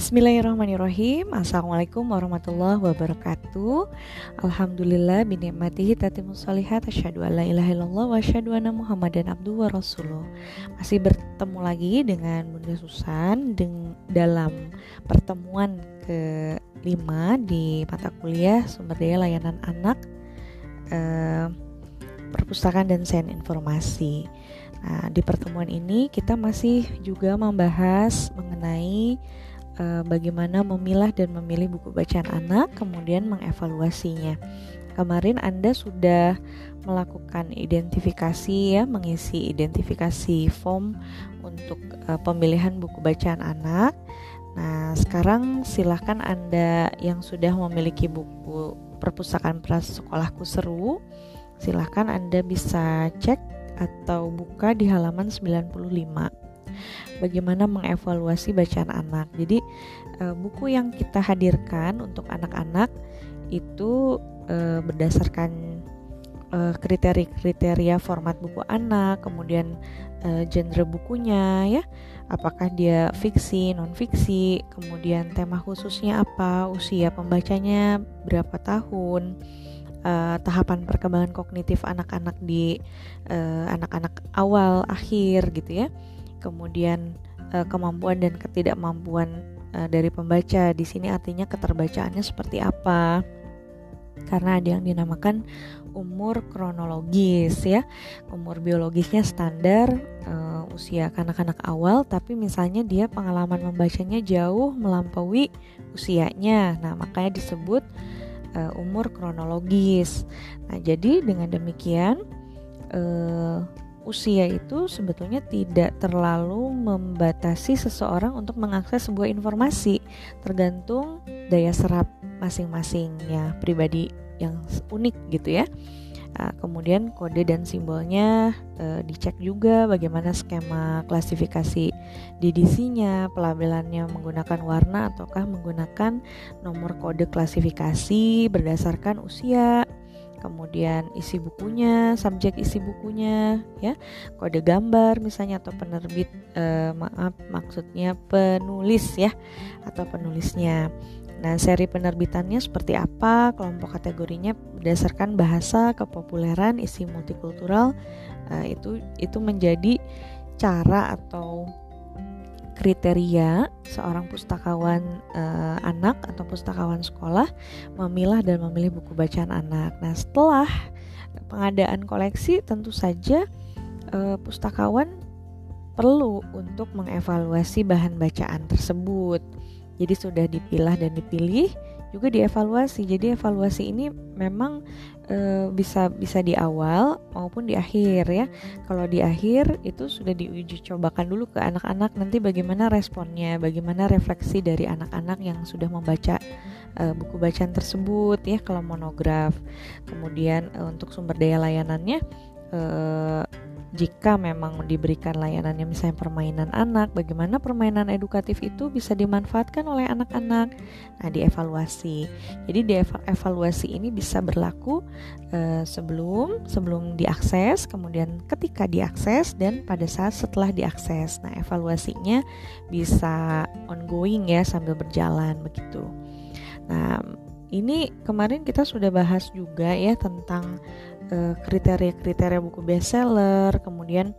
Bismillahirrahmanirrahim. Assalamualaikum warahmatullahi wabarakatuh. Alhamdulillah binikmatihi tatimu salihat. Asyadu ala ilaha illallah wa asyadu anna muhammadan abdu wa rasuluh. Masih bertemu lagi dengan Bunda Susan Dalam pertemuan kelima di mata kuliah Sumber Daya Layanan Anak eh, Perpustakaan dan Sains Informasi. Nah, di pertemuan ini kita masih juga membahas mengenai uh, bagaimana memilah dan memilih buku bacaan anak, kemudian mengevaluasinya. Kemarin Anda sudah melakukan identifikasi ya, mengisi identifikasi form untuk uh, pemilihan buku bacaan anak. Nah, sekarang silahkan Anda yang sudah memiliki buku perpustakaan prasekolahku seru, silahkan Anda bisa cek atau buka di halaman 95 bagaimana mengevaluasi bacaan anak. Jadi uh, buku yang kita hadirkan untuk anak-anak itu uh, berdasarkan uh, kriteria-kriteria format buku anak, kemudian uh, genre bukunya ya, apakah dia fiksi, non fiksi, kemudian tema khususnya apa, usia pembacanya berapa tahun, uh, tahapan perkembangan kognitif anak-anak di anak-anak uh, awal, akhir gitu ya kemudian uh, kemampuan dan ketidakmampuan uh, dari pembaca. Di sini artinya keterbacaannya seperti apa? Karena ada yang dinamakan umur kronologis ya. Umur biologisnya standar uh, usia kanak-kanak awal, tapi misalnya dia pengalaman membacanya jauh melampaui usianya. Nah, makanya disebut uh, umur kronologis. Nah, jadi dengan demikian uh, usia itu sebetulnya tidak terlalu membatasi seseorang untuk mengakses sebuah informasi, tergantung daya serap masing-masingnya pribadi yang unik gitu ya. Nah, kemudian kode dan simbolnya e, dicek juga bagaimana skema klasifikasi DDC-nya, pelabelannya menggunakan warna ataukah menggunakan nomor kode klasifikasi berdasarkan usia, kemudian isi bukunya, subjek isi bukunya, ya, kode gambar misalnya atau penerbit, eh, maaf maksudnya penulis ya atau penulisnya. Nah, seri penerbitannya seperti apa? Kelompok kategorinya berdasarkan bahasa, kepopuleran, isi multikultural eh, itu itu menjadi cara atau kriteria seorang pustakawan uh, anak atau pustakawan sekolah memilah dan memilih buku bacaan anak. Nah, setelah pengadaan koleksi tentu saja uh, pustakawan perlu untuk mengevaluasi bahan bacaan tersebut. Jadi sudah dipilah dan dipilih juga dievaluasi. Jadi evaluasi ini memang e, bisa bisa di awal maupun di akhir ya. Kalau di akhir itu sudah diuji cobakan dulu ke anak-anak nanti bagaimana responnya, bagaimana refleksi dari anak-anak yang sudah membaca e, buku bacaan tersebut ya kalau monograf. Kemudian e, untuk sumber daya layanannya e, jika memang diberikan layanannya misalnya permainan anak, bagaimana permainan edukatif itu bisa dimanfaatkan oleh anak-anak. Nah, dievaluasi. Jadi dievaluasi ini bisa berlaku uh, sebelum sebelum diakses, kemudian ketika diakses dan pada saat setelah diakses. Nah, evaluasinya bisa ongoing ya sambil berjalan begitu. Nah, ini kemarin kita sudah bahas juga ya tentang Eh, kriteria-kriteria uh, buku bestseller, kemudian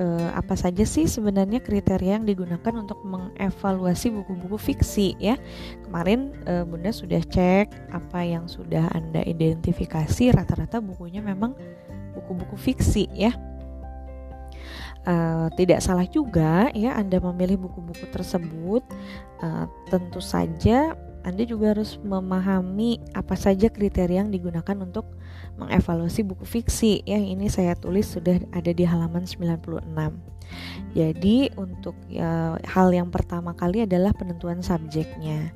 uh, apa saja sih sebenarnya kriteria yang digunakan untuk mengevaluasi buku-buku fiksi ya. Kemarin uh, Bunda sudah cek apa yang sudah Anda identifikasi rata-rata bukunya memang buku-buku fiksi ya. Uh, tidak salah juga ya Anda memilih buku-buku tersebut uh, tentu saja anda juga harus memahami apa saja kriteria yang digunakan untuk mengevaluasi buku fiksi. Ya, ini saya tulis sudah ada di halaman 96. Jadi untuk ya, hal yang pertama kali adalah penentuan subjeknya.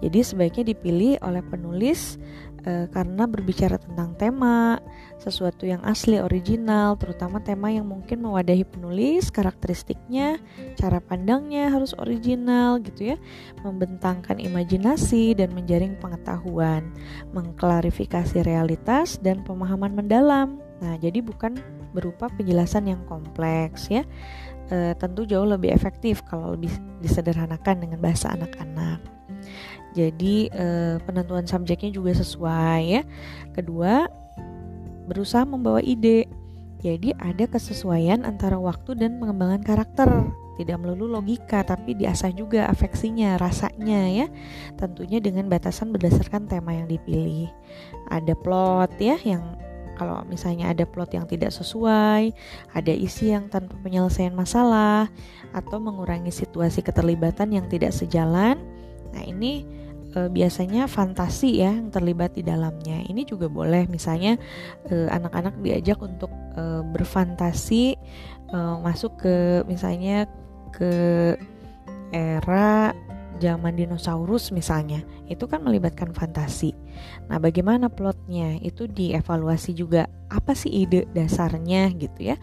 Jadi sebaiknya dipilih oleh penulis e, karena berbicara tentang tema, sesuatu yang asli original, terutama tema yang mungkin mewadahi penulis, karakteristiknya, cara pandangnya harus original gitu ya, membentangkan imajinasi dan menjaring pengetahuan, mengklarifikasi realitas dan pemahaman mendalam. Nah, jadi bukan berupa penjelasan yang kompleks ya. e, tentu jauh lebih efektif kalau lebih disederhanakan dengan bahasa anak-anak. Jadi e, penentuan subjeknya juga sesuai ya. Kedua, berusaha membawa ide. Jadi ada kesesuaian antara waktu dan pengembangan karakter. Tidak melulu logika, tapi diasah juga afeksinya, rasanya ya. Tentunya dengan batasan berdasarkan tema yang dipilih. Ada plot ya yang kalau misalnya ada plot yang tidak sesuai, ada isi yang tanpa penyelesaian masalah, atau mengurangi situasi keterlibatan yang tidak sejalan. Nah, ini e, biasanya fantasi ya yang terlibat di dalamnya. Ini juga boleh misalnya anak-anak diajak untuk e, berfantasi e, masuk ke misalnya ke era zaman dinosaurus misalnya itu kan melibatkan fantasi. Nah bagaimana plotnya? Itu dievaluasi juga. Apa sih ide dasarnya gitu ya?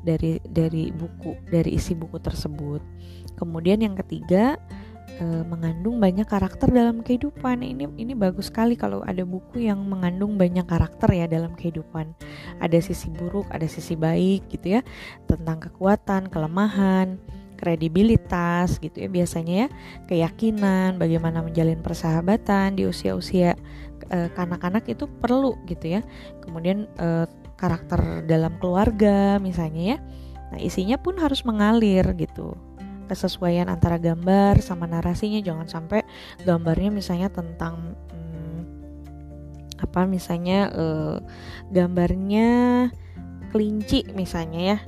Dari dari buku dari isi buku tersebut. Kemudian yang ketiga e, mengandung banyak karakter dalam kehidupan. Ini ini bagus sekali kalau ada buku yang mengandung banyak karakter ya dalam kehidupan. Ada sisi buruk ada sisi baik gitu ya. Tentang kekuatan kelemahan kredibilitas gitu ya. Biasanya ya keyakinan bagaimana menjalin persahabatan di usia-usia e, kanak-kanak itu perlu gitu ya. Kemudian e, karakter dalam keluarga misalnya ya. Nah isinya pun harus mengalir gitu. Kesesuaian antara gambar sama narasinya. Jangan sampai gambarnya misalnya tentang hmm, apa misalnya e, gambarnya kelinci misalnya ya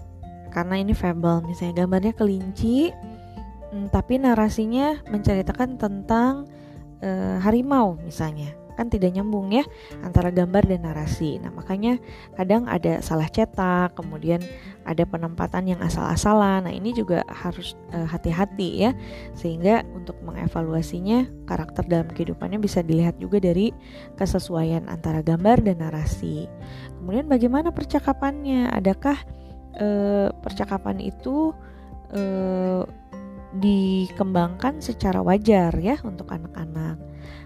karena ini fable misalnya gambarnya kelinci hmm, tapi narasinya menceritakan tentang e, harimau misalnya kan tidak nyambung ya antara gambar dan narasi. Nah, makanya kadang ada salah cetak, kemudian ada penempatan yang asal-asalan. Nah, ini juga harus hati hati-hati ya. Sehingga untuk mengevaluasinya karakter dalam kehidupannya bisa dilihat juga dari kesesuaian antara gambar dan narasi. Kemudian bagaimana percakapannya? Adakah eh, percakapan itu eh, dikembangkan secara wajar ya untuk anak-anak.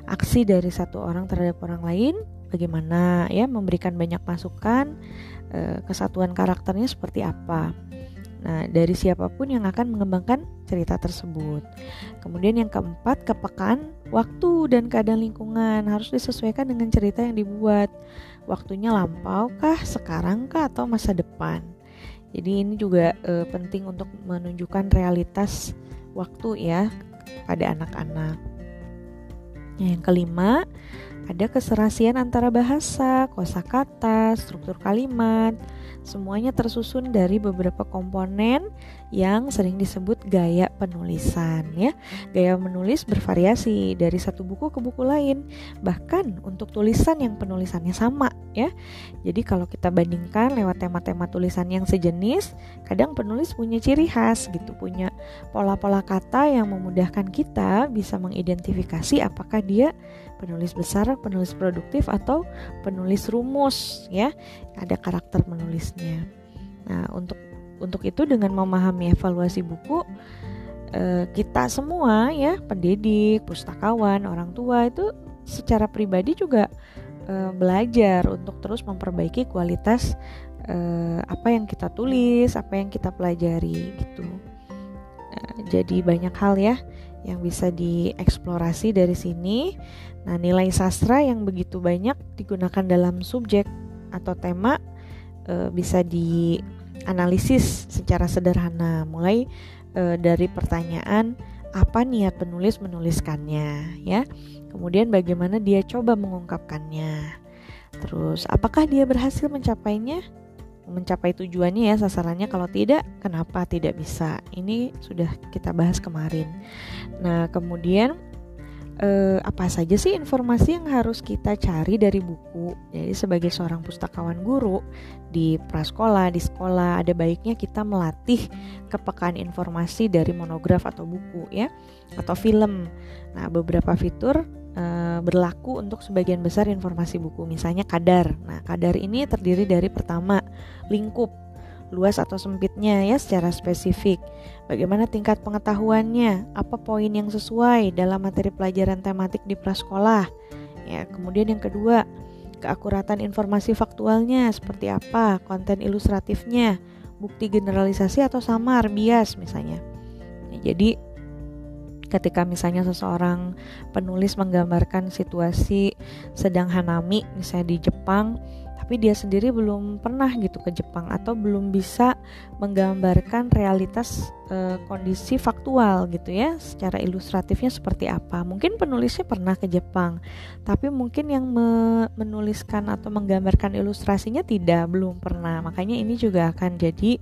Aksi dari satu orang terhadap orang lain bagaimana ya memberikan banyak masukan eh, kesatuan karakternya seperti apa. Nah, dari siapa pun yang akan mengembangkan cerita tersebut. Kemudian yang keempat, kepekaan waktu dan keadaan lingkungan harus disesuaikan dengan cerita yang dibuat. Waktunya lampau kah, sekarang kah, atau masa depan. Jadi ini juga e, penting untuk menunjukkan realitas waktu ya pada anak-anak. Yang kelima, ada keserasian antara bahasa, kosakata, struktur kalimat, Semuanya tersusun dari beberapa komponen yang sering disebut gaya penulisan ya. Gaya menulis bervariasi dari satu buku ke buku lain, bahkan untuk tulisan yang penulisannya sama ya. Jadi kalau kita bandingkan lewat tema-tema tulisan yang sejenis, kadang penulis punya ciri khas gitu, punya pola-pola kata yang memudahkan kita bisa mengidentifikasi apakah dia penulis besar, penulis produktif atau penulis rumus ya. Ada karakter menulisnya. Nah, untuk untuk itu dengan memahami evaluasi buku eh, kita semua ya, pendidik, pustakawan, orang tua itu secara pribadi juga eh, belajar untuk terus memperbaiki kualitas eh, apa yang kita tulis, apa yang kita pelajari gitu. Nah, jadi banyak hal ya yang bisa dieksplorasi dari sini. Nah, nilai sastra yang begitu banyak digunakan dalam subjek atau tema e, bisa dianalisis secara sederhana, mulai e, dari pertanyaan apa niat penulis menuliskannya, ya. Kemudian bagaimana dia coba mengungkapkannya. Terus, apakah dia berhasil mencapainya? mencapai tujuannya ya sasarannya kalau tidak kenapa tidak bisa ini sudah kita bahas kemarin nah kemudian eh, apa saja sih informasi yang harus kita cari dari buku jadi sebagai seorang pustakawan guru di prasekolah di sekolah ada baiknya kita melatih kepekaan informasi dari monograf atau buku ya atau film nah beberapa fitur Eh, berlaku untuk sebagian besar informasi buku, misalnya kadar. Nah, kadar ini terdiri dari pertama lingkup luas atau sempitnya ya secara spesifik. Bagaimana tingkat pengetahuannya? Apa poin yang sesuai dalam materi pelajaran tematik di prasekolah? Ya, kemudian yang kedua, keakuratan informasi faktualnya seperti apa, konten ilustratifnya, bukti generalisasi atau samar bias misalnya. Nah, jadi ketika misalnya seseorang penulis menggambarkan situasi sedang hanami misalnya di Jepang tapi dia sendiri belum pernah gitu ke Jepang atau belum bisa menggambarkan realitas e, kondisi faktual gitu ya secara ilustratifnya seperti apa. Mungkin penulisnya pernah ke Jepang tapi mungkin yang me menuliskan atau menggambarkan ilustrasinya tidak belum pernah. Makanya ini juga akan jadi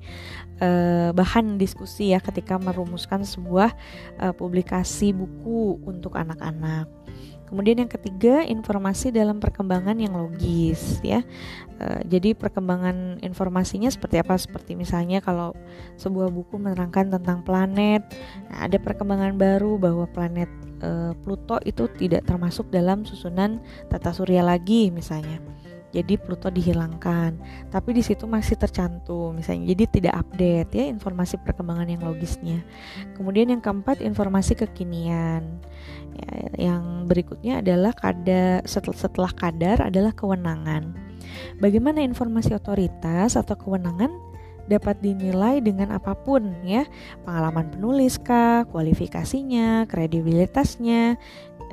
e, bahan diskusi ya ketika merumuskan sebuah e, publikasi buku untuk anak-anak Kemudian yang ketiga, informasi dalam perkembangan yang logis ya. E, jadi perkembangan informasinya seperti apa? Seperti misalnya kalau sebuah buku menerangkan tentang planet, nah, ada perkembangan baru bahwa planet e, Pluto itu tidak termasuk dalam susunan tata surya lagi misalnya jadi Pluto dihilangkan. Tapi di situ masih tercantum misalnya. Jadi tidak update ya informasi perkembangan yang logisnya. Kemudian yang keempat informasi kekinian. Ya, yang berikutnya adalah kada setelah, setelah kadar adalah kewenangan. Bagaimana informasi otoritas atau kewenangan dapat dinilai dengan apa pun ya? Pengalaman penulis kah kualifikasinya kredibilitasnya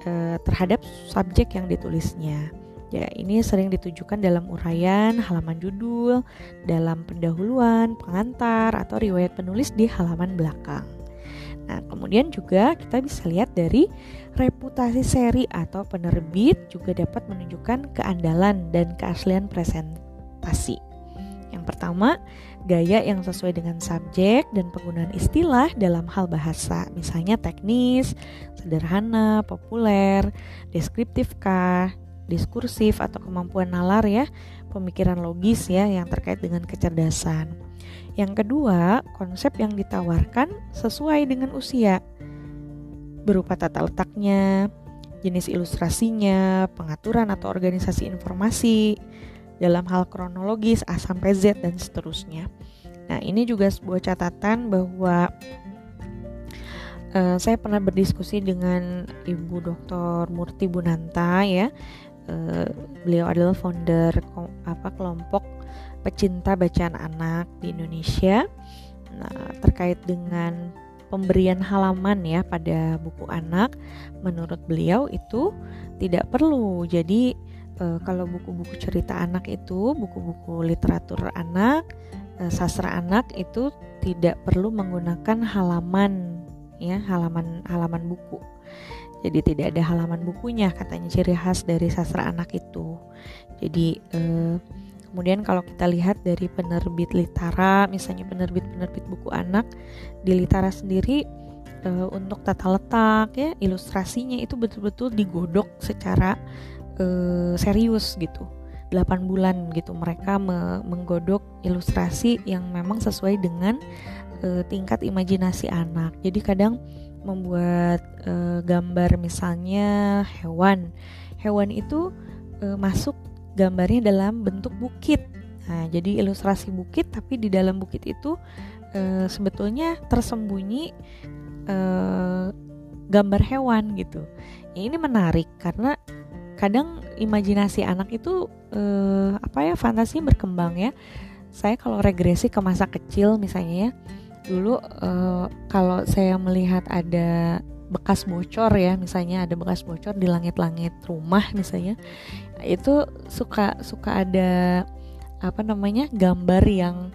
eh, terhadap subjek yang ditulisnya Ya, ini sering ditujukan dalam uraian, halaman judul, dalam pendahuluan, pengantar, atau riwayat penulis di halaman belakang. Nah, kemudian juga kita bisa lihat dari reputasi seri atau penerbit juga dapat menunjukkan keandalan dan keaslian presentasi. Yang pertama, gaya yang sesuai dengan subjek dan penggunaan istilah dalam hal bahasa, misalnya teknis, sederhana, populer, deskriptif kah, diskursif atau kemampuan nalar ya, pemikiran logis ya yang terkait dengan kecerdasan. Yang kedua, konsep yang ditawarkan sesuai dengan usia. Berupa tata letaknya, jenis ilustrasinya, pengaturan atau organisasi informasi dalam hal kronologis A sampai Z dan seterusnya. Nah, ini juga sebuah catatan bahwa uh, saya pernah berdiskusi dengan Ibu Dr. Murti Bunanta ya uh, beliau adalah founder apa kelompok pecinta bacaan anak di Indonesia. Nah, terkait dengan pemberian halaman ya pada buku anak, menurut beliau itu tidak perlu. Jadi uh, kalau buku-buku cerita anak itu, buku-buku literatur anak, uh, sastra anak itu tidak perlu menggunakan halaman ya, halaman halaman buku. Jadi tidak ada halaman bukunya katanya ciri khas dari sastra anak itu. Jadi eh, kemudian kalau kita lihat dari penerbit Litara, misalnya penerbit-penerbit buku anak di Litara sendiri eh, untuk tata letak ya ilustrasinya itu betul-betul digodok secara eh, serius gitu. 8 bulan gitu mereka me menggodok ilustrasi yang memang sesuai dengan e, tingkat imajinasi anak. Jadi kadang membuat uh, gambar misalnya hewan. Hewan itu uh, masuk gambarnya dalam bentuk bukit. Nah, jadi ilustrasi bukit tapi di dalam bukit itu uh, sebetulnya tersembunyi uh, gambar hewan gitu. Ini menarik karena kadang imajinasi anak itu apa ya fantasinya berkembang ya. Saya kalau regresi ke masa kecil misalnya ya dulu uh, kalau saya melihat ada bekas bocor ya misalnya ada bekas bocor di langit-langit rumah misalnya itu suka suka ada apa namanya gambar yang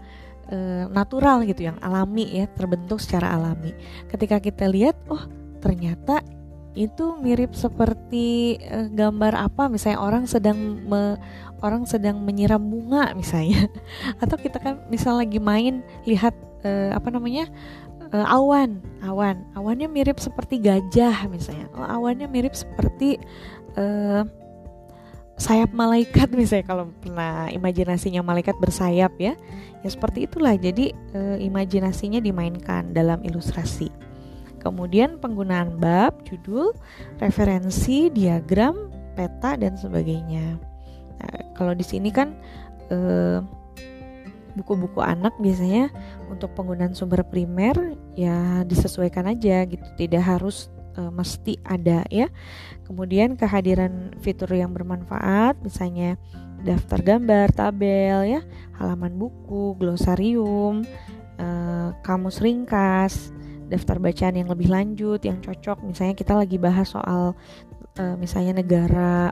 uh, natural gitu yang alami ya terbentuk secara alami. Ketika kita lihat oh ternyata itu mirip seperti uh, gambar apa? Misalnya orang sedang me, orang sedang menyiram bunga misalnya. Atau kita kan misal lagi main lihat uh, apa namanya uh, awan. Awan. Awannya mirip seperti gajah misalnya. Oh, awannya mirip seperti uh, sayap malaikat misalnya. Kalau pernah imajinasinya malaikat bersayap ya ya seperti itulah. Jadi e, imajinasinya dimainkan dalam ilustrasi. Kemudian penggunaan bab judul referensi diagram peta dan sebagainya. Nah, kalau di sini kan e, buku-buku anak biasanya untuk penggunaan sumber primer ya disesuaikan aja gitu tidak harus e, mesti ada ya kemudian kehadiran fitur yang bermanfaat misalnya daftar gambar, tabel ya, halaman buku, glosarium, uh, kamus ringkas, daftar bacaan yang lebih lanjut yang cocok. Misalnya kita lagi bahas soal uh, misalnya negara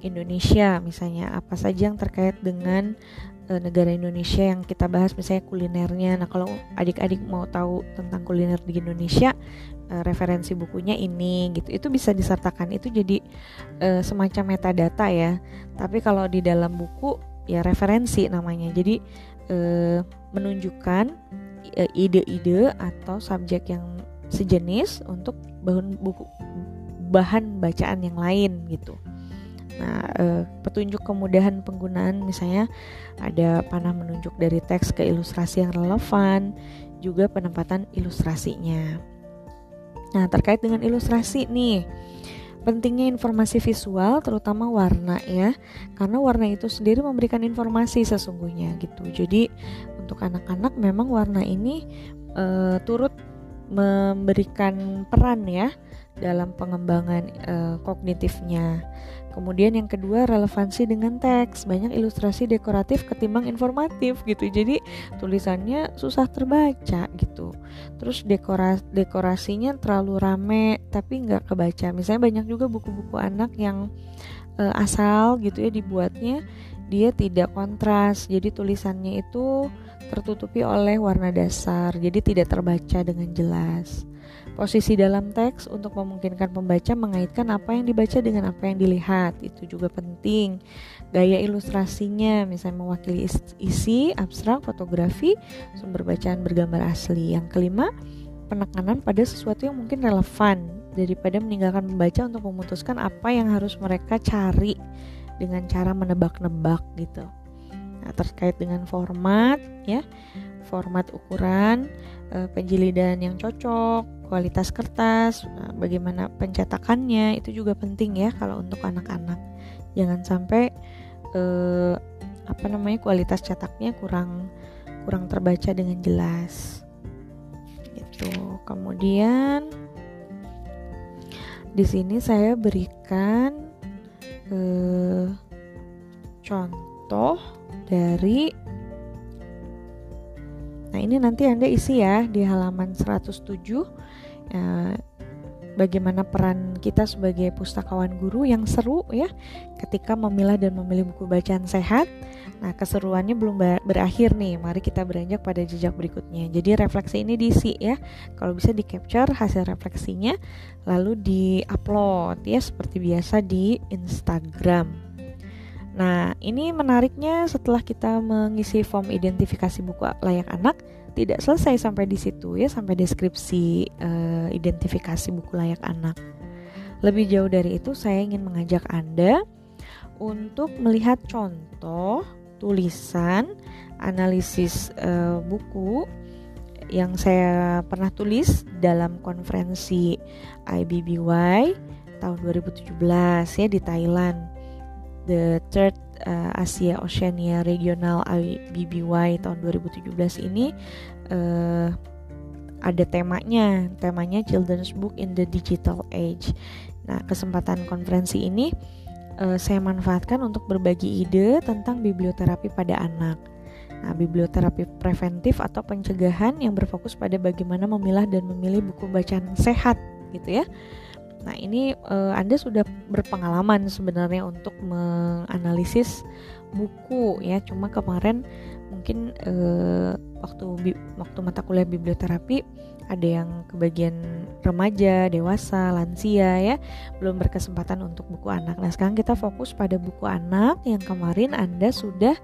Indonesia, misalnya apa saja yang terkait dengan uh, negara Indonesia yang kita bahas misalnya kulinernya. Nah, kalau adik-adik mau tahu tentang kuliner di Indonesia, uh, referensi bukunya ini gitu itu bisa disertakan itu jadi uh, semacam metadata ya tapi kalau di dalam buku ya referensi namanya jadi menunjukkan ide-ide atau subjek yang sejenis untuk bahan buku bahan bacaan yang lain gitu. Nah, uh, petunjuk kemudahan penggunaan misalnya ada panah menunjuk dari teks ke ilustrasi yang relevan, juga penempatan ilustrasinya. Nah, terkait dengan ilustrasi nih, pentingnya informasi visual terutama warna ya. Karena warna itu sendiri memberikan informasi sesungguhnya gitu. Jadi, untuk anak-anak memang warna ini e, turut memberikan peran ya dalam pengembangan e, kognitifnya. Kemudian yang kedua relevansi dengan teks, banyak ilustrasi dekoratif ketimbang informatif gitu. Jadi tulisannya susah terbaca gitu. Terus dekorasi dekorasinya terlalu rame tapi nggak kebaca. Misalnya banyak juga buku-buku anak yang e, asal gitu ya dibuatnya dia tidak kontras. Jadi tulisannya itu tertutupi oleh warna dasar. Jadi tidak terbaca dengan jelas. Posisi dalam teks untuk memungkinkan pembaca mengaitkan apa yang dibaca dengan apa yang dilihat. Itu juga penting. Gaya ilustrasinya misalnya mewakili isi, abstrak, fotografi, sumber bacaan bergambar asli. Yang kelima, penekanan pada sesuatu yang mungkin relevan daripada meninggalkan pembaca untuk memutuskan apa yang harus mereka cari dengan cara menebak-nebak gitu. Nah, terkait dengan format ya, format ukuran, eh, penjilidan yang cocok, kualitas kertas, nah, bagaimana pencetakannya itu juga penting ya kalau untuk anak-anak. Jangan sampai eh, apa namanya kualitas cetaknya kurang kurang terbaca dengan jelas. Itu. Kemudian di sini saya berikan eh, contoh dari Nah, ini nanti Anda isi ya di halaman 107 uh, bagaimana peran kita sebagai pustakawan guru yang seru ya ketika memilah dan memilih buku bacaan sehat. Nah, keseruannya belum berakhir nih. Mari kita beranjak pada jejak berikutnya. Jadi refleksi ini diisi ya. Kalau bisa di capture hasil refleksinya lalu di-upload ya seperti biasa di Instagram. Nah, ini menariknya setelah kita mengisi form identifikasi buku layak anak, tidak selesai sampai di situ ya sampai deskripsi uh, identifikasi buku layak anak. Lebih jauh dari itu saya ingin mengajak Anda untuk melihat contoh tulisan analisis uh, buku yang saya pernah tulis dalam konferensi IBBY tahun 2017 ya di Thailand. The third uh, Asia Oceania Regional IBBY tahun 2017 ini uh, ada temanya, temanya Children's Book in the Digital Age. Nah, kesempatan konferensi ini uh, saya manfaatkan untuk berbagi ide tentang biblioterapi pada anak. Nah, biblioterapi preventif atau pencegahan yang berfokus pada bagaimana memilah dan memilih buku bacaan sehat gitu ya. Nah, ini uh, Anda sudah berpengalaman sebenarnya untuk menganalisis buku ya. Cuma kemarin mungkin uh, waktu waktu mata kuliah biblioterapi ada yang kebagian remaja, dewasa, lansia ya, belum berkesempatan untuk buku anak. Nah, sekarang kita fokus pada buku anak yang kemarin Anda sudah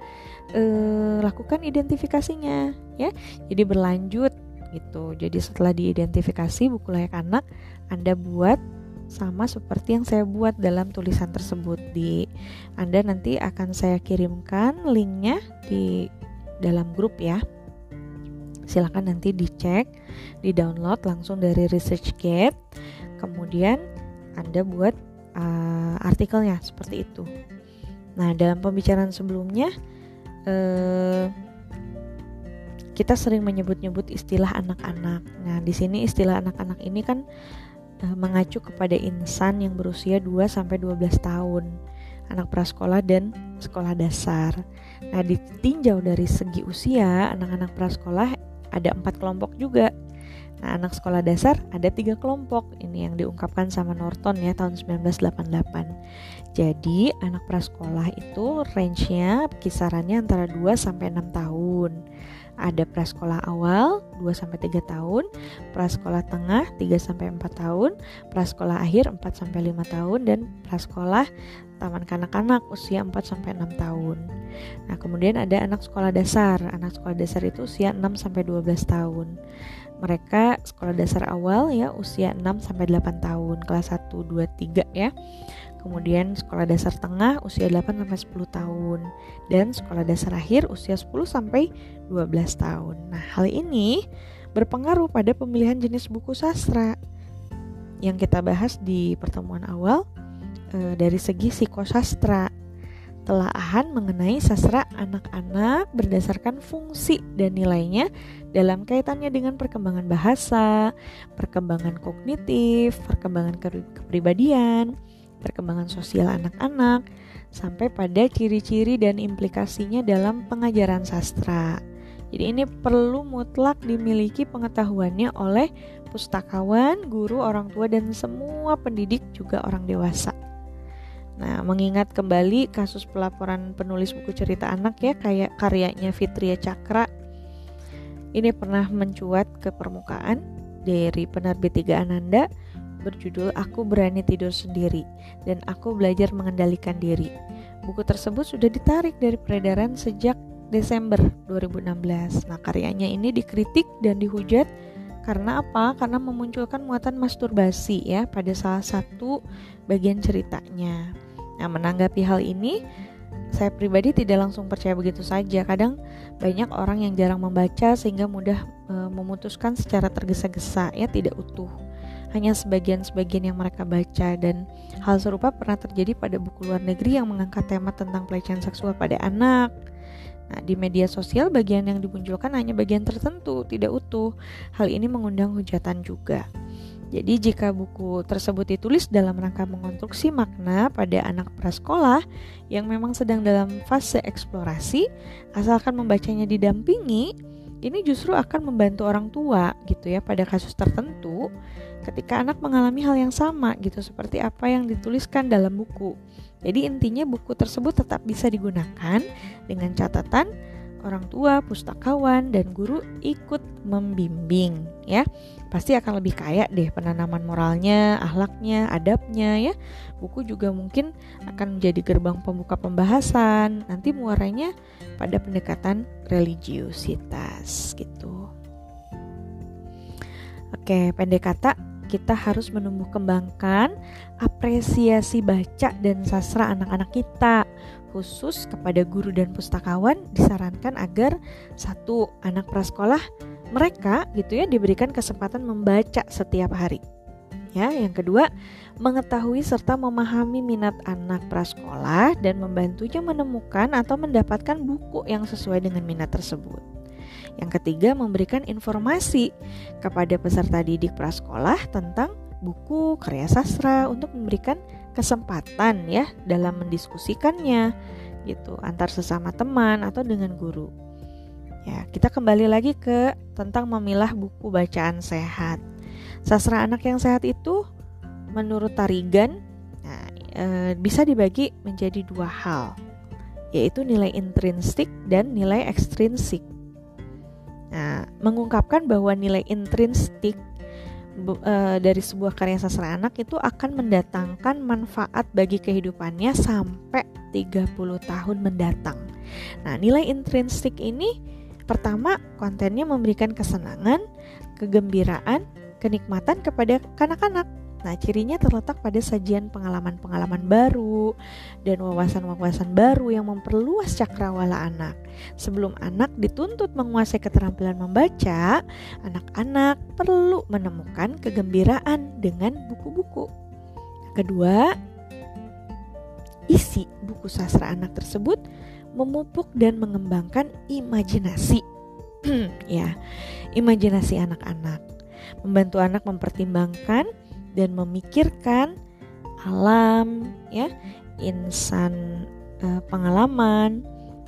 uh, lakukan identifikasinya ya. Jadi berlanjut gitu. Jadi setelah diidentifikasi buku layak anak, Anda buat sama seperti yang saya buat dalam tulisan tersebut di. Anda nanti akan saya kirimkan linknya di dalam grup ya. Silahkan nanti dicek di download langsung dari ResearchGate. Kemudian Anda buat uh, artikelnya seperti itu. Nah dalam pembicaraan sebelumnya uh, kita sering menyebut-nyebut istilah anak-anak. Nah, di sini istilah anak-anak ini kan uh, mengacu kepada insan yang berusia 2 sampai 12 tahun. anak prasekolah dan sekolah dasar. Nah, ditinjau dari segi usia, anak-anak prasekolah ada empat kelompok juga. Nah, anak sekolah dasar ada tiga kelompok. Ini yang diungkapkan sama Norton ya tahun 1988. Jadi, anak prasekolah itu range-nya kisarannya antara 2 sampai 6 tahun. Ada prasekolah awal 2 sampai 3 tahun, prasekolah tengah 3 sampai 4 tahun, prasekolah akhir 4 sampai 5 tahun dan prasekolah taman kanak-kanak usia 4 sampai 6 tahun. Nah, kemudian ada anak sekolah dasar. Anak sekolah dasar itu usia 6 sampai 12 tahun. Mereka sekolah dasar awal ya usia 6 sampai 8 tahun, kelas 1 2 3 ya. Kemudian sekolah dasar tengah usia 8 sampai 10 tahun dan sekolah dasar akhir usia 10 sampai 12 tahun. Nah, hal ini berpengaruh pada pemilihan jenis buku sastra yang kita bahas di pertemuan awal e, dari segi psikosastra telaahan mengenai sastra anak-anak berdasarkan fungsi dan nilainya dalam kaitannya dengan perkembangan bahasa, perkembangan kognitif, perkembangan kepribadian, perkembangan sosial anak-anak, sampai pada ciri-ciri dan implikasinya dalam pengajaran sastra. Jadi ini perlu mutlak dimiliki pengetahuannya oleh pustakawan, guru, orang tua dan semua pendidik juga orang dewasa. Nah, mengingat kembali kasus pelaporan penulis buku cerita anak ya kayak karyanya Fitria Cakra ini pernah mencuat ke permukaan dari penerbit Tiga Ananda berjudul Aku Berani Tidur Sendiri dan Aku Belajar Mengendalikan Diri. Buku tersebut sudah ditarik dari peredaran sejak Desember 2016. Nah, karyanya ini dikritik dan dihujat karena apa? Karena memunculkan muatan masturbasi ya pada salah satu bagian ceritanya. Nah, menanggapi hal ini, saya pribadi tidak langsung percaya begitu saja. Kadang banyak orang yang jarang membaca sehingga mudah e, memutuskan secara tergesa-gesa, ya tidak utuh. Hanya sebagian-sebagian yang mereka baca dan hal serupa pernah terjadi pada buku luar negeri yang mengangkat tema tentang pelecehan seksual pada anak. Nah, di media sosial bagian yang dimunculkan hanya bagian tertentu, tidak utuh. Hal ini mengundang hujatan juga. Jadi jika buku tersebut ditulis dalam rangka mengonstruksi makna pada anak prasekolah yang memang sedang dalam fase eksplorasi, asalkan membacanya didampingi, ini justru akan membantu orang tua gitu ya pada kasus tertentu ketika anak mengalami hal yang sama gitu seperti apa yang dituliskan dalam buku. Jadi intinya buku tersebut tetap bisa digunakan dengan catatan orang tua, pustakawan, dan guru ikut membimbing ya. Pasti akan lebih kaya deh penanaman moralnya, ahlaknya, adabnya ya. Buku juga mungkin akan menjadi gerbang pembuka pembahasan. Nanti muaranya pada pendekatan religiusitas gitu. Oke, pendek kata kita harus menumbuh kembangkan apresiasi baca dan sastra anak-anak kita khusus kepada guru dan pustakawan disarankan agar satu anak prasekolah mereka gitu ya diberikan kesempatan membaca setiap hari. Ya, yang kedua, mengetahui serta memahami minat anak prasekolah dan membantunya menemukan atau mendapatkan buku yang sesuai dengan minat tersebut. Yang ketiga, memberikan informasi kepada peserta didik prasekolah tentang buku karya sastra untuk memberikan kesempatan ya dalam mendiskusikannya gitu antar sesama teman atau dengan guru. Ya, kita kembali lagi ke tentang memilah buku bacaan sehat. Sastra anak yang sehat itu menurut Tarigan nah, e, bisa dibagi menjadi dua hal, yaitu nilai intrinsik dan nilai ekstrinsik. Nah, mengungkapkan bahwa nilai intrinsik uh, dari sebuah karya sastra anak itu akan mendatangkan manfaat bagi kehidupannya sampai 30 tahun mendatang. Nah, nilai intrinsik ini pertama kontennya memberikan kesenangan, kegembiraan, kenikmatan kepada kanak-kanak Nah, cirinya terletak pada sajian pengalaman-pengalaman baru dan wawasan-wawasan baru yang memperluas cakrawala anak. Sebelum anak dituntut menguasai keterampilan membaca, anak-anak perlu menemukan kegembiraan dengan buku-buku. Kedua, isi buku sastra anak tersebut memupuk dan mengembangkan imajinasi. ya, imajinasi anak-anak. Membantu anak mempertimbangkan dan memikirkan alam ya insan uh, pengalaman,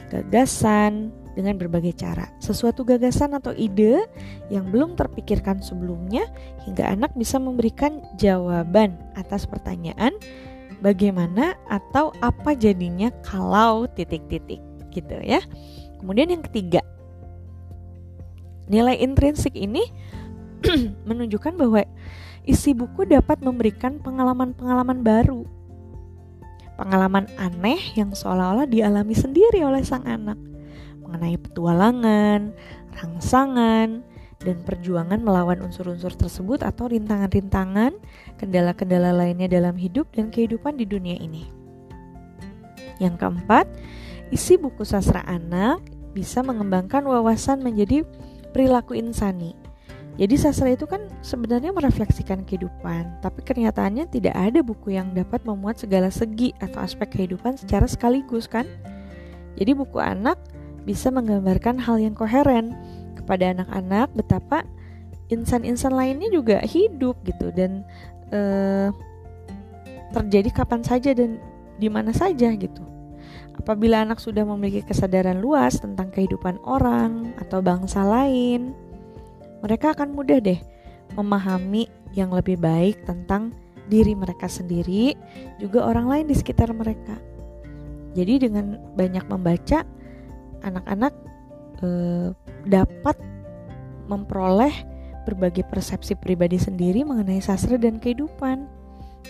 gagasan dengan berbagai cara. Sesuatu gagasan atau ide yang belum terpikirkan sebelumnya hingga anak bisa memberikan jawaban atas pertanyaan bagaimana atau apa jadinya kalau titik-titik gitu ya. Kemudian yang ketiga, nilai intrinsik ini menunjukkan bahwa isi buku dapat memberikan pengalaman-pengalaman baru. Pengalaman aneh yang seolah-olah dialami sendiri oleh sang anak. Mengenai petualangan, rangsangan, dan perjuangan melawan unsur-unsur tersebut atau rintangan-rintangan, kendala-kendala lainnya dalam hidup dan kehidupan di dunia ini. Yang keempat, isi buku sastra anak bisa mengembangkan wawasan menjadi perilaku insani jadi sastra itu kan sebenarnya merefleksikan kehidupan, tapi kenyataannya tidak ada buku yang dapat memuat segala segi atau aspek kehidupan secara sekaligus kan? Jadi buku anak bisa menggambarkan hal yang koheren kepada anak-anak betapa insan-insan lainnya juga hidup gitu dan eh, terjadi kapan saja dan di mana saja gitu. Apabila anak sudah memiliki kesadaran luas tentang kehidupan orang atau bangsa lain, mereka akan mudah deh memahami yang lebih baik tentang diri mereka sendiri, juga orang lain di sekitar mereka. Jadi dengan banyak membaca, anak-anak eh, dapat memperoleh berbagai persepsi pribadi sendiri mengenai sastra dan kehidupan.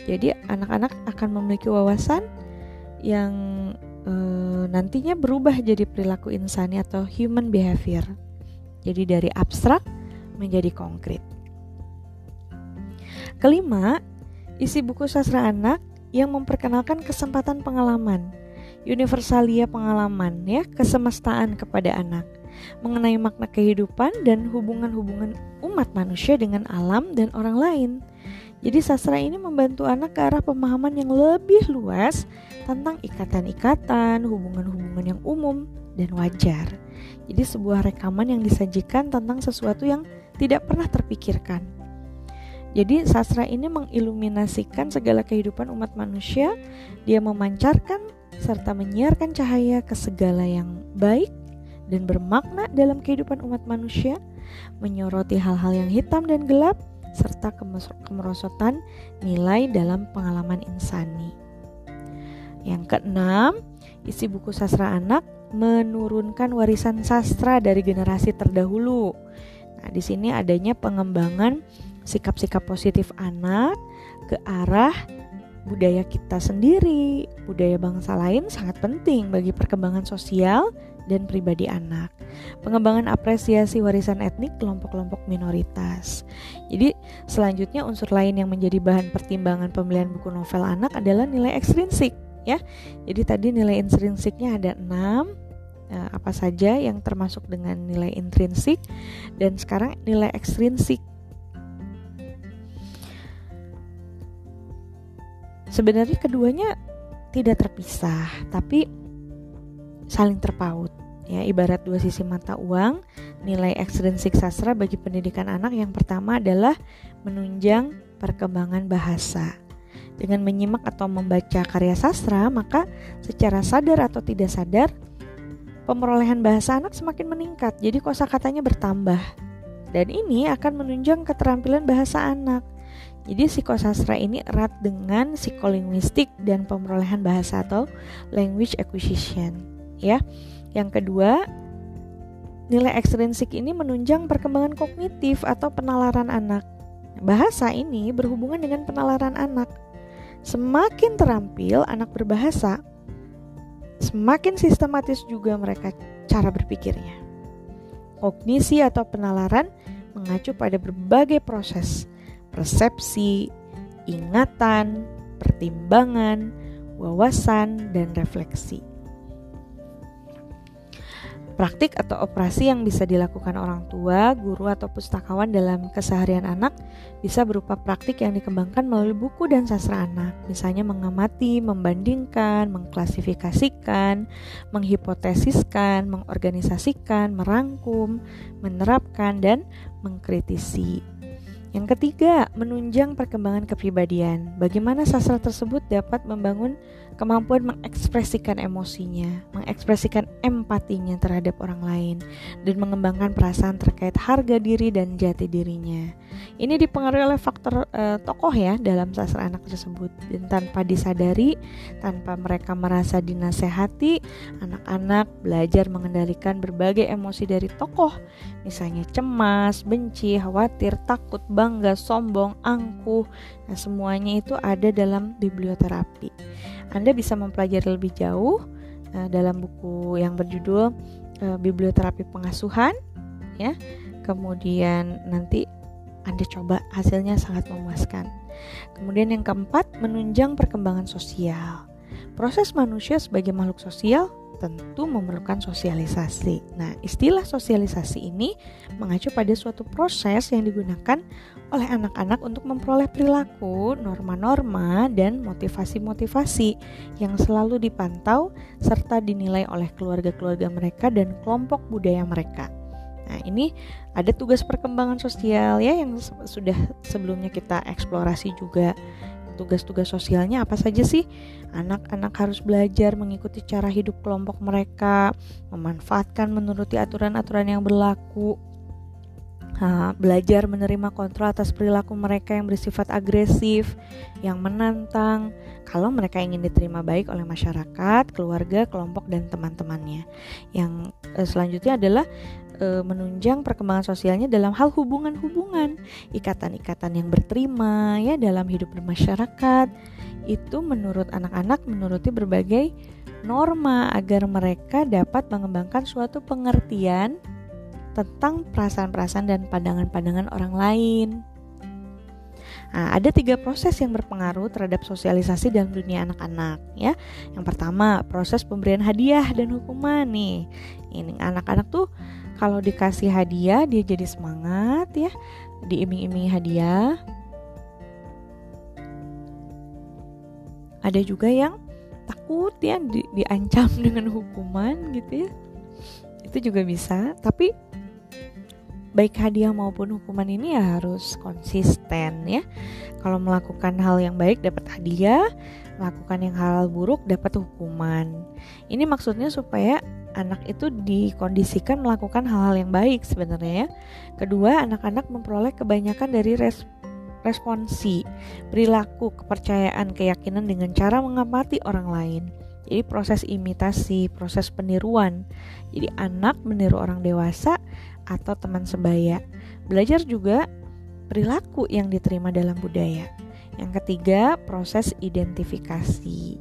Jadi anak-anak akan memiliki wawasan yang e, nantinya berubah jadi perilaku insani atau human behavior. Jadi dari abstrak menjadi konkret. Kelima, isi buku sastra anak yang memperkenalkan kesempatan pengalaman, universalia pengalaman ya, kesemestaan kepada anak mengenai makna kehidupan dan hubungan-hubungan umat manusia dengan alam dan orang lain. Jadi sastra ini membantu anak ke arah pemahaman yang lebih luas tentang ikatan-ikatan, hubungan-hubungan yang umum dan wajar. Jadi sebuah rekaman yang disajikan tentang sesuatu yang tidak pernah terpikirkan. Jadi sastra ini mengiluminasikan segala kehidupan umat manusia, dia memancarkan serta menyiarkan cahaya ke segala yang baik dan bermakna dalam kehidupan umat manusia, menyoroti hal-hal yang hitam dan gelap serta kemerosotan nilai dalam pengalaman insani. Yang keenam, isi buku sastra anak menurunkan warisan sastra dari generasi terdahulu Nah, di sini adanya pengembangan sikap-sikap positif anak ke arah budaya kita sendiri, budaya bangsa lain sangat penting bagi perkembangan sosial dan pribadi anak. Pengembangan apresiasi warisan etnik kelompok-kelompok minoritas. Jadi, selanjutnya unsur lain yang menjadi bahan pertimbangan pemilihan buku novel anak adalah nilai ekstrinsik ya. Jadi tadi nilai intrinsiknya ada 6, uh, apa saja yang termasuk dengan nilai intrinsik dan sekarang nilai ekstrinsik. Sebenarnya keduanya tidak terpisah, tapi saling terpaut. Ya, ibarat dua sisi mata uang, nilai ekstrinsik sastra bagi pendidikan anak yang pertama adalah menunjang perkembangan bahasa. Dengan menyimak atau membaca karya sastra, maka secara sadar atau tidak sadar pemerolehan bahasa anak semakin meningkat, jadi kosakatanya bertambah. Dan ini akan menunjang keterampilan bahasa anak. Jadi psikosastra ini erat dengan psikolinguistik dan pemerolehan bahasa atau language acquisition, ya. Yang kedua, nilai ekstrinsik ini menunjang perkembangan kognitif atau penalaran anak. Bahasa ini berhubungan dengan penalaran anak. Semakin terampil anak berbahasa, semakin sistematis juga mereka cara berpikirnya. Kognisi atau penalaran mengacu pada berbagai proses, persepsi, ingatan, pertimbangan, wawasan, dan refleksi. Praktik atau operasi yang bisa dilakukan orang tua, guru, atau pustakawan dalam keseharian anak bisa berupa praktik yang dikembangkan melalui buku dan sastra anak, misalnya mengamati, membandingkan, mengklasifikasikan, menghipotesiskan, mengorganisasikan, merangkum, menerapkan, dan mengkritisi. Yang ketiga, menunjang perkembangan kepribadian. Bagaimana sastra tersebut dapat membangun kemampuan mengekspresikan emosinya, mengekspresikan empatinya terhadap orang lain, dan mengembangkan perasaan terkait harga diri dan jati dirinya. Ini dipengaruhi oleh faktor uh, tokoh ya dalam sastra anak tersebut dan tanpa disadari, tanpa mereka merasa dinasehati, anak-anak belajar mengendalikan berbagai emosi dari tokoh, misalnya cemas, benci, khawatir, takut, bangga, sombong, angkuh. Nah, semuanya itu ada dalam biblioterapi. Anda bisa mempelajari lebih jauh uh, dalam buku yang berjudul uh, Biblioterapi Pengasuhan ya. Kemudian nanti anda coba hasilnya sangat memuaskan. Kemudian yang keempat, menunjang perkembangan sosial. Proses manusia sebagai makhluk sosial tentu memerlukan sosialisasi. Nah, istilah sosialisasi ini mengacu pada suatu proses yang digunakan oleh anak-anak untuk memperoleh perilaku, norma-norma, dan motivasi-motivasi yang selalu dipantau serta dinilai oleh keluarga-keluarga mereka dan kelompok budaya mereka. Nah, ini ada tugas perkembangan sosial ya yang sudah sebelumnya kita eksplorasi juga. Tugas-tugas sosialnya apa saja sih? Anak-anak harus belajar mengikuti cara hidup kelompok mereka, memanfaatkan menuruti aturan-aturan yang berlaku, Nah, belajar menerima kontrol atas perilaku mereka yang bersifat agresif, yang menantang, kalau mereka ingin diterima baik oleh masyarakat, keluarga, kelompok, dan teman-temannya. Yang eh, selanjutnya adalah eh, menunjang perkembangan sosialnya dalam hal hubungan-hubungan, ikatan-ikatan yang berterima ya dalam hidup bermasyarakat. Itu menurut anak-anak menuruti berbagai norma agar mereka dapat mengembangkan suatu pengertian tentang perasaan-perasaan dan pandangan-pandangan orang lain. Nah, ada tiga proses yang berpengaruh terhadap sosialisasi dalam dunia anak-anak ya. Yang pertama, proses pemberian hadiah dan hukuman nih. Ini anak-anak tuh kalau dikasih hadiah dia jadi semangat ya, diiming-imingi hadiah. Ada juga yang takut ya di, diancam dengan hukuman gitu ya. Itu juga bisa, tapi baik hadiah maupun hukuman ini ya harus konsisten ya. Kalau melakukan hal yang baik dapat hadiah, melakukan yang hal buruk dapat hukuman. Ini maksudnya supaya anak itu dikondisikan melakukan hal-hal yang baik sebenarnya ya. Kedua, anak-anak memperoleh kebanyakan dari res responsi, perilaku, kepercayaan, keyakinan dengan cara mengamati orang lain. Jadi proses imitasi, proses peniruan. Jadi anak meniru orang dewasa atau teman sebaya. Belajar juga perilaku yang diterima dalam budaya. Yang ketiga, proses identifikasi.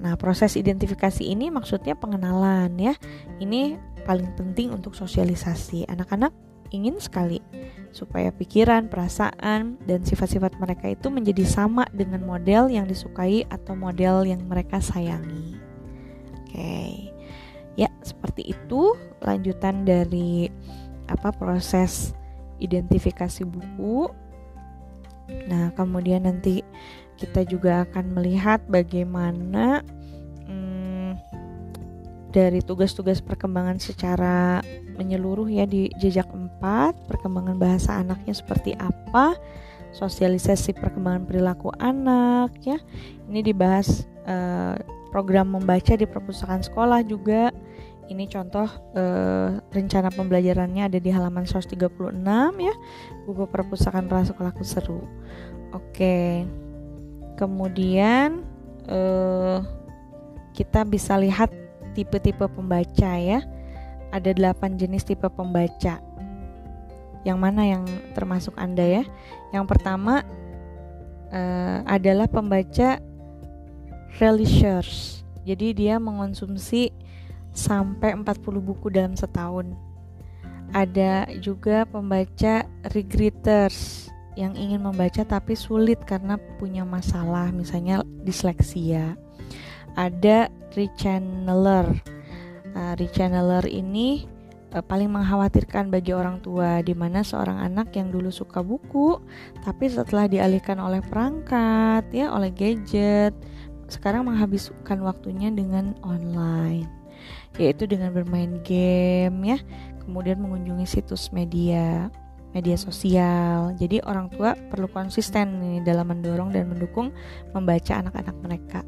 Nah, proses identifikasi ini maksudnya pengenalan ya. Ini paling penting untuk sosialisasi. Anak-anak ingin sekali supaya pikiran, perasaan, dan sifat-sifat mereka itu menjadi sama dengan model yang disukai atau model yang mereka sayangi. Oke. Ya, seperti itu lanjutan dari apa proses identifikasi buku. Nah, kemudian nanti kita juga akan melihat bagaimana hmm, dari tugas-tugas perkembangan secara menyeluruh ya di jejak 4, perkembangan bahasa anaknya seperti apa, sosialisasi perkembangan perilaku anak ya. Ini dibahas uh, program membaca di perpustakaan sekolah juga ini contoh eh, rencana pembelajarannya ada di halaman 136 ya. Buku perpustakaan prasekolahku seru. Oke. Kemudian eh, kita bisa lihat tipe-tipe pembaca ya. Ada 8 jenis tipe pembaca. Yang mana yang termasuk Anda ya? Yang pertama eh, adalah pembaca religious. Jadi dia mengonsumsi sampai 40 buku dalam setahun. Ada juga pembaca regretters yang ingin membaca tapi sulit karena punya masalah misalnya disleksia. Ada rechanneler. Uh, rechanneler ini uh, paling mengkhawatirkan bagi orang tua di mana seorang anak yang dulu suka buku tapi setelah dialihkan oleh perangkat ya oleh gadget sekarang menghabiskan waktunya dengan online yaitu dengan bermain game ya, kemudian mengunjungi situs media. media sosial. Jadi orang tua perlu konsisten nih dalam mendorong dan mendukung membaca anak-anak mereka.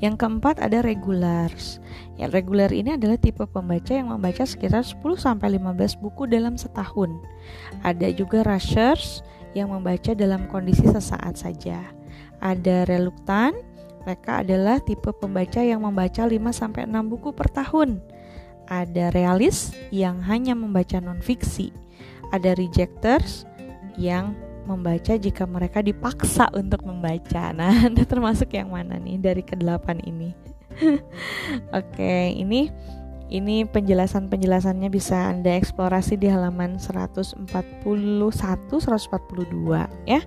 Yang keempat ada regulars. Ya, regular ini adalah tipe pembaca yang membaca sekitar 10 sampai 15 buku dalam setahun. Ada juga rushers yang membaca dalam kondisi sesaat saja. Ada reluktan, mereka adalah tipe pembaca yang membaca 5 sampai 6 buku per tahun. Ada realis yang hanya membaca non fiksi ada rejectors yang membaca jika mereka dipaksa untuk membaca. Nah, Anda termasuk yang mana nih dari kedelapan ini? Oke, ini ini penjelasan-penjelasannya bisa Anda eksplorasi di halaman 141 142 ya.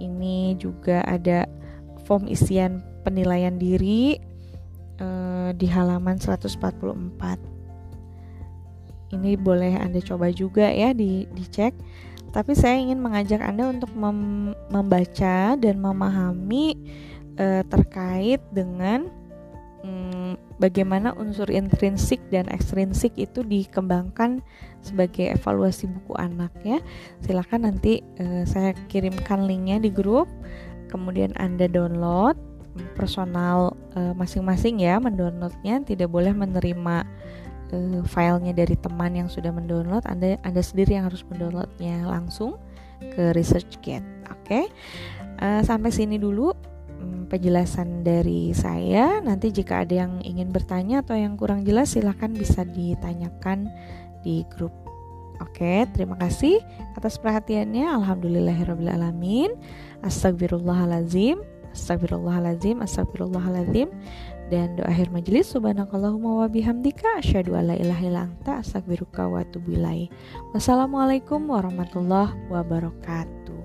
Ini juga ada form isian penilaian diri eh, di halaman 144 ini boleh Anda coba juga ya di dicek. Tapi saya ingin mengajak Anda untuk mem membaca dan memahami e, terkait dengan mm, bagaimana unsur intrinsik dan ekstrinsik itu dikembangkan sebagai evaluasi buku anak ya. Silahkan nanti e, saya kirimkan linknya di grup, kemudian Anda download personal eh, masing-masing ya mendownloadnya tidak boleh menerima uh, filenya dari teman yang sudah mendownload, Anda Anda sendiri yang harus mendownloadnya langsung ke ResearchGate. Oke, okay? uh, eh, sampai sini dulu um, penjelasan dari saya. Nanti jika ada yang ingin bertanya atau yang kurang jelas, silahkan bisa ditanyakan di grup. Oke, terima kasih atas perhatiannya. Alhamdulillahirobbilalamin. Astagfirullahalazim. Astagfirullahalazim. Astagfirullahalazim dan doa akhir majelis subhanakallahumma wa bihamdika asyhadu alla ilaha illa wa Wassalamualaikum warahmatullahi wabarakatuh.